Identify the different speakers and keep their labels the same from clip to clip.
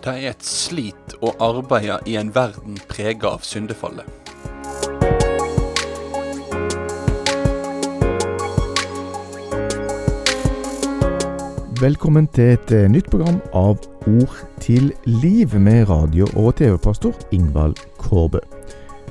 Speaker 1: Det er et slit å arbeide i en verden prega av syndefallet.
Speaker 2: Velkommen til et eh, nytt program av Ord til liv med radio- og TV-pastor Ingvald Kårbø.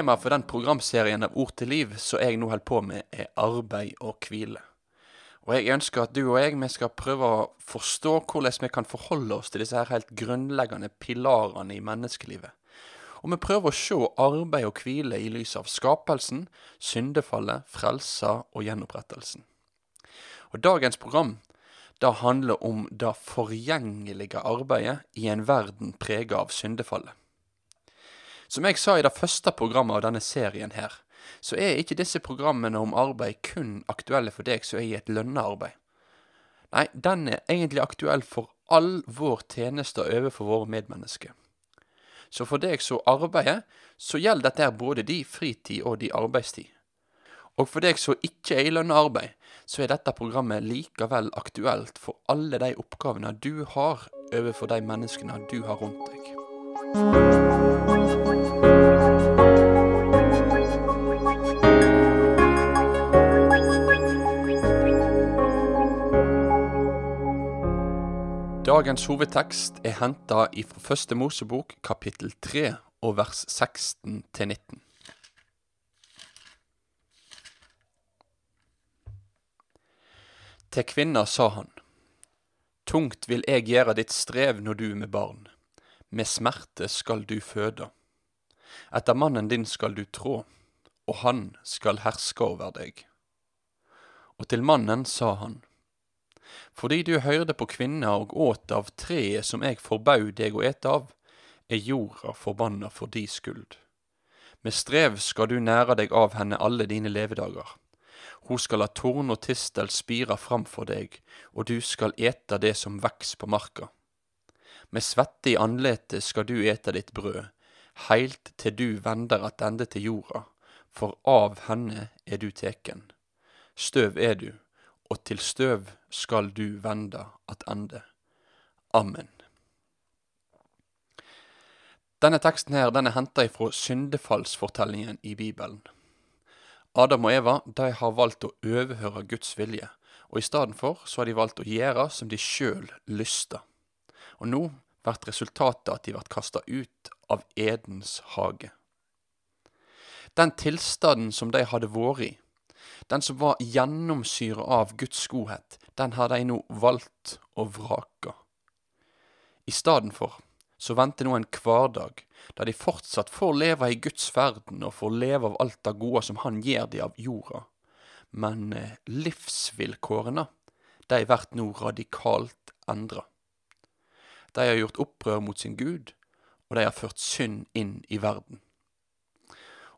Speaker 1: Temaet for den programserien av Ord til liv som jeg nå holder på med, er arbeid og hvile. Og jeg ønsker at du og jeg vi skal prøve å forstå hvordan vi kan forholde oss til disse her helt grunnleggende pilarene i menneskelivet. Og vi prøver å se arbeid og hvile i lys av skapelsen, syndefallet, frelsa og gjenopprettelsen. Og dagens program da handler om det forgjengelige arbeidet i en verden prega av syndefallet. Som jeg sa i det første programmet av denne serien her, så er ikke disse programmene om arbeid kun aktuelle for deg som er i et lønna arbeid. Nei, den er egentlig aktuell for all vår tjeneste overfor våre medmennesker. Så for deg som arbeider, så gjelder dette både de fritid og de arbeidstid. Og for deg som ikke er i lønna arbeid, så er dette programmet likevel aktuelt for alle de oppgavene du har overfor de menneskene du har rundt deg. Dagens hovedtekst er henta fra Første Mosebok kapittel 3 og vers 16 til 19. Til kvinna sa han, Tungt vil jeg gjøre ditt strev når du med barn, med smerte skal du føde. Etter mannen din skal du trå, og han skal herske over deg. Og til mannen sa han, fordi du hørte på kvinna og åt av treet som jeg forbaud deg å ete av, er jorda forbanna for di skuld. Med strev skal du nære deg av henne alle dine levedager. Hun skal la torn og tistel spire framfor deg, og du skal ete det som veks på marka. Med svette i andletet skal du ete ditt brød, heilt til du vender attende til jorda, for av henne er du teken. Støv er du, og til støv skal du vende attende. Amen. Denne teksten her, den er henta ifra syndefallsfortellingen i Bibelen. Adam og Eva de har valgt å overhøre Guds vilje, og i stedet for så har de valgt å gjøre som de sjøl lyster. Og nå blir resultatet at de blir kasta ut av Edens hage. Den tilstanden som de hadde vært i, den som var gjennomsyra av Guds godhet, den har de nå valgt. I stedet for så venter nå en hverdag der de fortsatt får leve i Guds verden og får leve av alt det gode som Han gir de av jorda. Men eh, livsvilkårene, de blir nå radikalt endra. De har gjort opprør mot sin Gud, og de har ført synd inn i verden.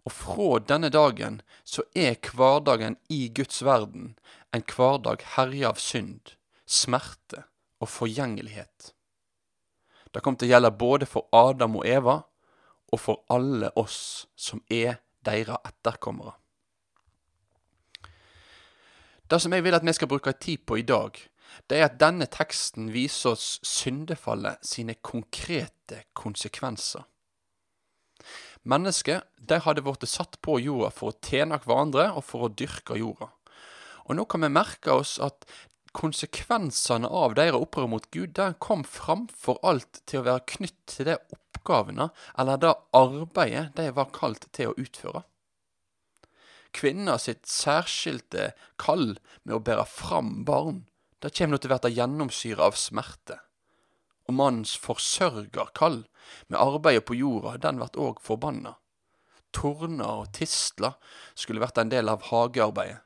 Speaker 1: Og fra denne dagen så er hverdagen i Guds verden en hverdag herja av synd, smerte og forgjengelighet. Det kom til å gjelde både for Adam og Eva, og for alle oss som er deres etterkommere. Det som jeg vil at vi skal bruke tid på i dag, det er at denne teksten viser oss syndefallet sine konkrete konsekvenser. Mennesket de hadde blitt satt på jorda for å tjene hverandre og for å dyrke jorda. Og nå kan vi merke oss at konsekvensene av deres opprør mot Gud den kom framfor alt til å være knytt til de oppgavene eller det arbeidet de var kalt til å utføre. Kvinner sitt særskilte kall med å bære fram barn, det kommer nå til å bli gjennomsyra av smerte. Og mannens forsørgerkall med arbeidet på jorda, den vert òg forbanna. Torner og tistler skulle vært en del av hagearbeidet.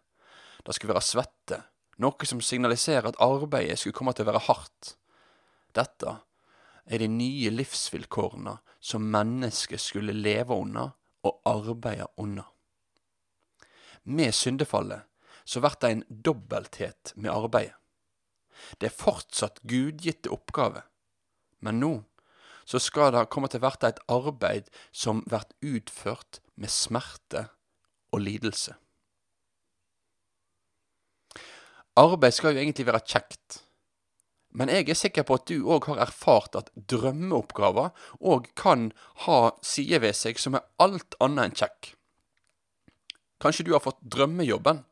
Speaker 1: Det skulle være svette, noe som signaliserer at arbeidet skulle komme til å være hardt. Dette er de nye livsvilkårene som mennesket skulle leve under og arbeide under. Med syndefallet så blir det en dobbelthet med arbeidet. Det er fortsatt gudgitte oppgaver, men nå så skal det komme til å bli et arbeid som blir utført med smerte og lidelse. Arbeid skal jo egentlig være kjekt, men jeg er sikker på at du òg har erfart at drømmeoppgaver òg kan ha sider ved seg som er alt annet enn kjekk. Kanskje du har fått drømmejobben,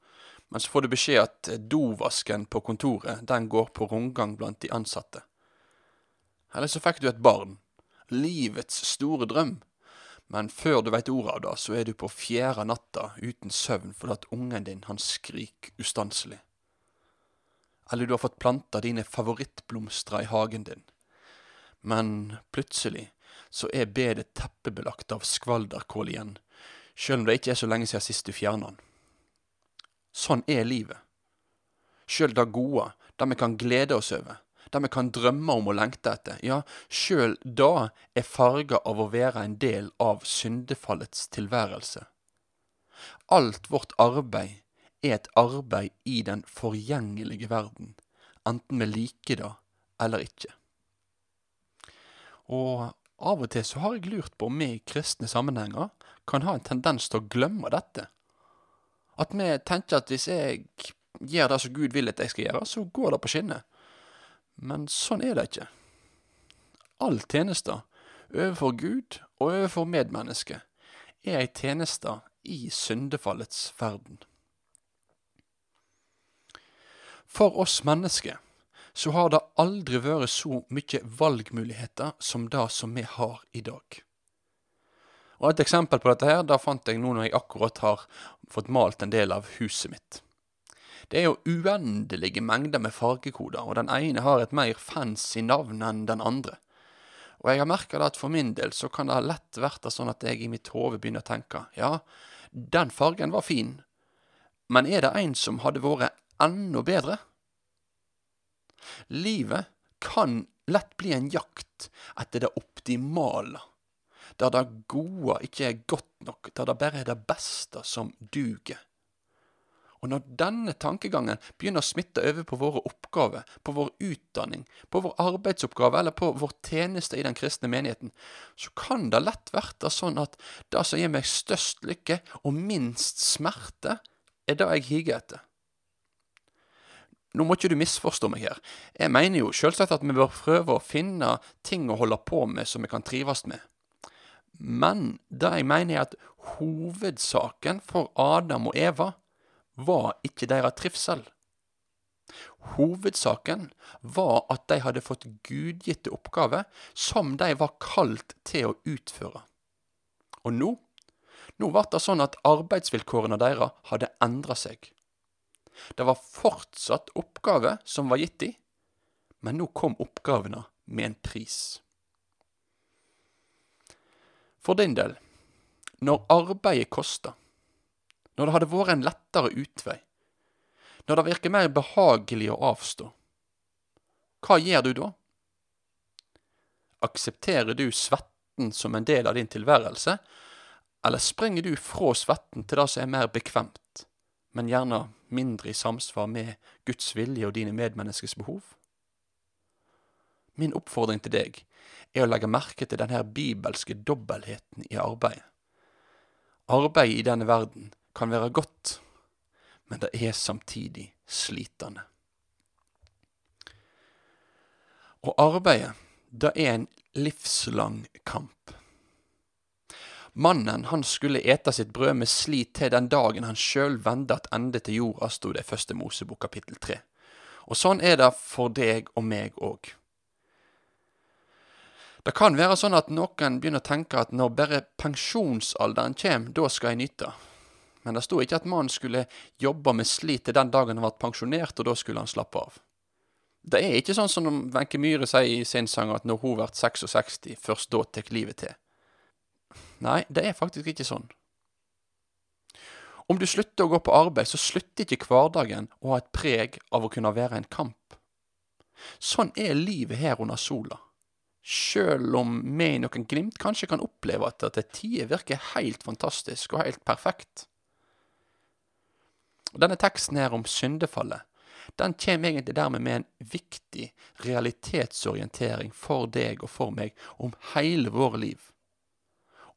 Speaker 1: men så får du beskjed at dovasken på kontoret, den går på rundgang blant de ansatte. Eller så fikk du et barn, livets store drøm, men før du veit ordet av det, så er du på fjerde natta uten søvn fordi at ungen din, han skrik ustanselig. Eller du har fått planta dine favorittblomster i hagen din, men plutselig så er bedet teppebelagt av skvalderkål igjen, sjøl om det ikke er så lenge siden sist du fjerna den. Sånn er livet. Sjøl det gode, det vi kan glede oss over, det vi kan drømme om og lengte etter, ja, sjøl da er farga av å være en del av syndefallets tilværelse. Alt vårt arbeid er et arbeid i den forgjengelige verden, enten vi liker det eller ikke. Og av og til så har jeg lurt på om vi i kristne sammenhenger kan ha en tendens til å glemme dette. At vi tenker at hvis jeg gjør det som Gud vil at jeg skal gjøre, så går det på skinner. Men sånn er det ikke. All tjeneste overfor Gud og overfor medmennesket er ei tjeneste i syndefallets verden. For oss mennesker så har det aldri vært så mye valgmuligheter som det som vi har i dag. Og Et eksempel på dette her, da fant jeg nå når jeg akkurat har fått malt en del av huset mitt. Det er jo uendelige mengder med fargekoder, og den ene har et mer fancy navn enn den andre. Og jeg har merka at for min del så kan det lett være sånn at jeg i mitt hode begynner å tenke ja, den fargen var fin, men er det en som hadde vært enda bedre? Livet kan lett bli en jakt etter det optimale, der det gode ikke er godt nok, der det bare er det beste som duger. Og når denne tankegangen begynner å smitte over på våre oppgaver, på vår utdanning, på vår arbeidsoppgave eller på vår tjeneste i den kristne menigheten, så kan det lett være sånn at det som gir meg størst lykke og minst smerte, er det jeg higer etter. Nå må ikke du misforstå meg her. Jeg mener jo selvsagt at vi bør prøve å finne ting å holde på med som vi kan trives med. Men det jeg mener er at hovedsaken for Adam og Eva var ikke deres trivsel. Hovedsaken var at de hadde fått gudgitte oppgaver som de var kalt til å utføre. Og nå, nå ble det sånn at arbeidsvilkårene deres hadde endra seg. Det var fortsatt oppgaver som var gitt dem, men nå kom oppgavene med en pris. For din del, når arbeidet koster, når det hadde vært en lettere utvei, når det virker mer behagelig å avstå. Hva gjør du da? Aksepterer du svetten som en del av din tilværelse, eller springer du fra svetten til det som er mer bekvemt, men gjerne mindre i samsvar med Guds vilje og dine medmenneskes behov? Min oppfordring til deg er å legge merke til denne bibelske dobbeltheten i arbeidet. Arbeid i denne verden kan være godt, men det er samtidig slitende. Og arbeidet, det er en livslang kamp. Mannen han skulle ete sitt brød med slit til den dagen han sjøl vende ende til jorda, sto det i første Mosebok kapittel tre. Og sånn er det for deg og meg òg. Det kan være sånn at noen begynner å tenke at når bare pensjonsalderen kommer, da skal jeg nyte men det sto ikke at mannen skulle jobbe med slit til den dagen han ble pensjonert, og da skulle han slappe av. Det er ikke sånn som Wenche Myhre sier i sin sang, at når hun blir 66, først da tar livet til. Nei, det er faktisk ikke sånn. Om du slutter å gå på arbeid, så slutter ikke hverdagen å ha et preg av å kunne være en kamp. Sånn er livet her under sola. Sjøl om vi i noen glimt kanskje kan oppleve at det til tider virker helt fantastisk og helt perfekt. Denne teksten her om syndefallet, den kommer egentlig dermed med en viktig realitetsorientering for deg og for meg om hele våre liv.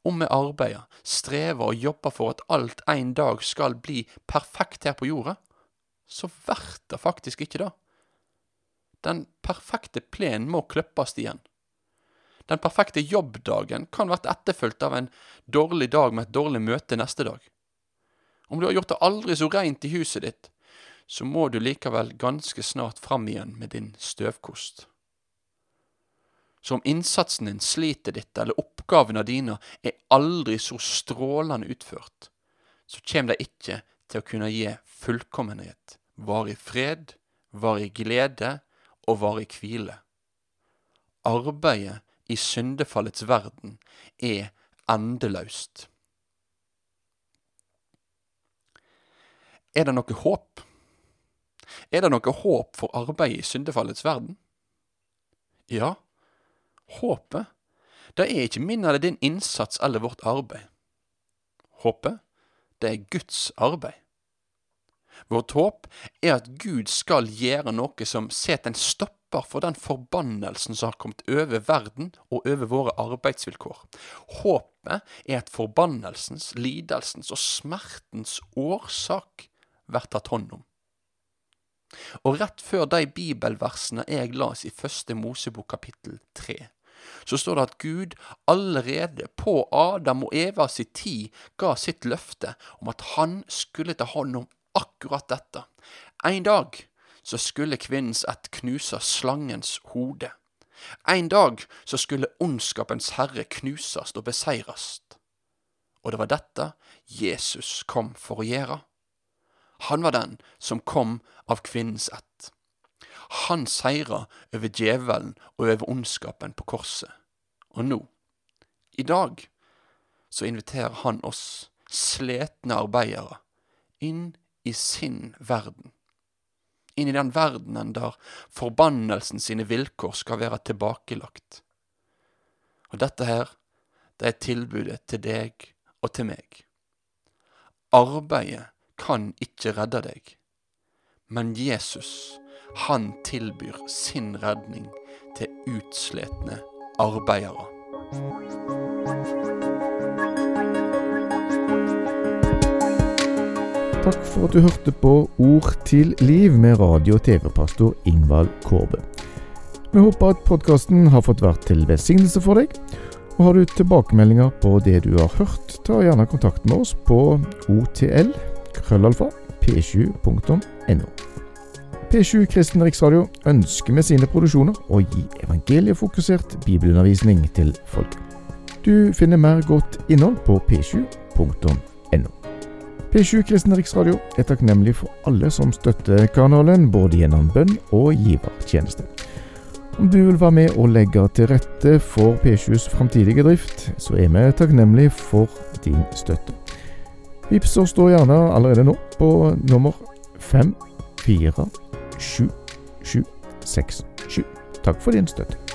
Speaker 1: Om vi arbeider, strever og jobber for at alt en dag skal bli perfekt her på jorda, så blir det faktisk ikke det. Den perfekte plenen må klippes igjen. Den perfekte jobbdagen kan bli etterfulgt av en dårlig dag med et dårlig møte neste dag. Om du har gjort det aldri så reint i huset ditt, så må du likevel ganske snart fram igjen med din støvkost. Så om innsatsen din, slitet ditt eller oppgavene dine er aldri så strålende utført, så kommer de ikke til å kunne gi fullkommenhet, varig fred, varig glede og varig hvile. Arbeidet i syndefallets verden er endeløst. Er det noe håp? Er det noe håp for arbeidet i syndefallets verden? Ja, håpet, det er ikke min eller din innsats eller vårt arbeid. Håpet, det er Guds arbeid. Vårt håp er at Gud skal gjøre noe som setter en stopper for den forbannelsen som har kommet over verden og over våre arbeidsvilkår. Håpet er at forbannelsens, lidelsens og smertens årsak blir tatt hånd om. Og rett før de bibelversene jeg las i første Mosebok kapittel tre, så står det at Gud allerede på Adam og Eva sin tid ga sitt løfte om at han skulle ta hånd om akkurat dette. En dag så skulle kvinnens ett knuse slangens hode. En dag så skulle ondskapens herre knuses og beseires. Og det var dette Jesus kom for å gjøre. Han var den som kom av kvinnens ett. Han seira over djevelen og over ondskapen på korset. Og nå, i dag, så inviterer han oss, sletne arbeidere, inn i sin verden. Inn i den verdenen der forbannelsen sine vilkår skal være tilbakelagt. Og dette her, det er tilbudet til deg og til meg. Arbeidet kan ikke redde deg, men Jesus, han tilbyr sin redning til utsletne arbeidere.
Speaker 2: Takk for at du hørte på Ord til liv med radio- og TV-pastor Ingvald Kårbe. Vi håper at podkasten har fått vært til velsignelse for deg. Og Har du tilbakemeldinger på det du har hørt, ta gjerne kontakt med oss på otl krøllalfa p7.no. P7 Kristen Riksradio ønsker med sine produksjoner å gi evangeliefokusert bibelundervisning til folk. Du finner mer godt innhold på p7.no. P7 Kristen Riksradio er takknemlig for alle som støtter kanalen, både gjennom bønn og givertjeneste. Om du vil være med og legge til rette for P7s framtidige drift, så er vi takknemlige for din støtte. Vips oss da gjerne allerede nå på nummer 5477767. Takk for din støtte.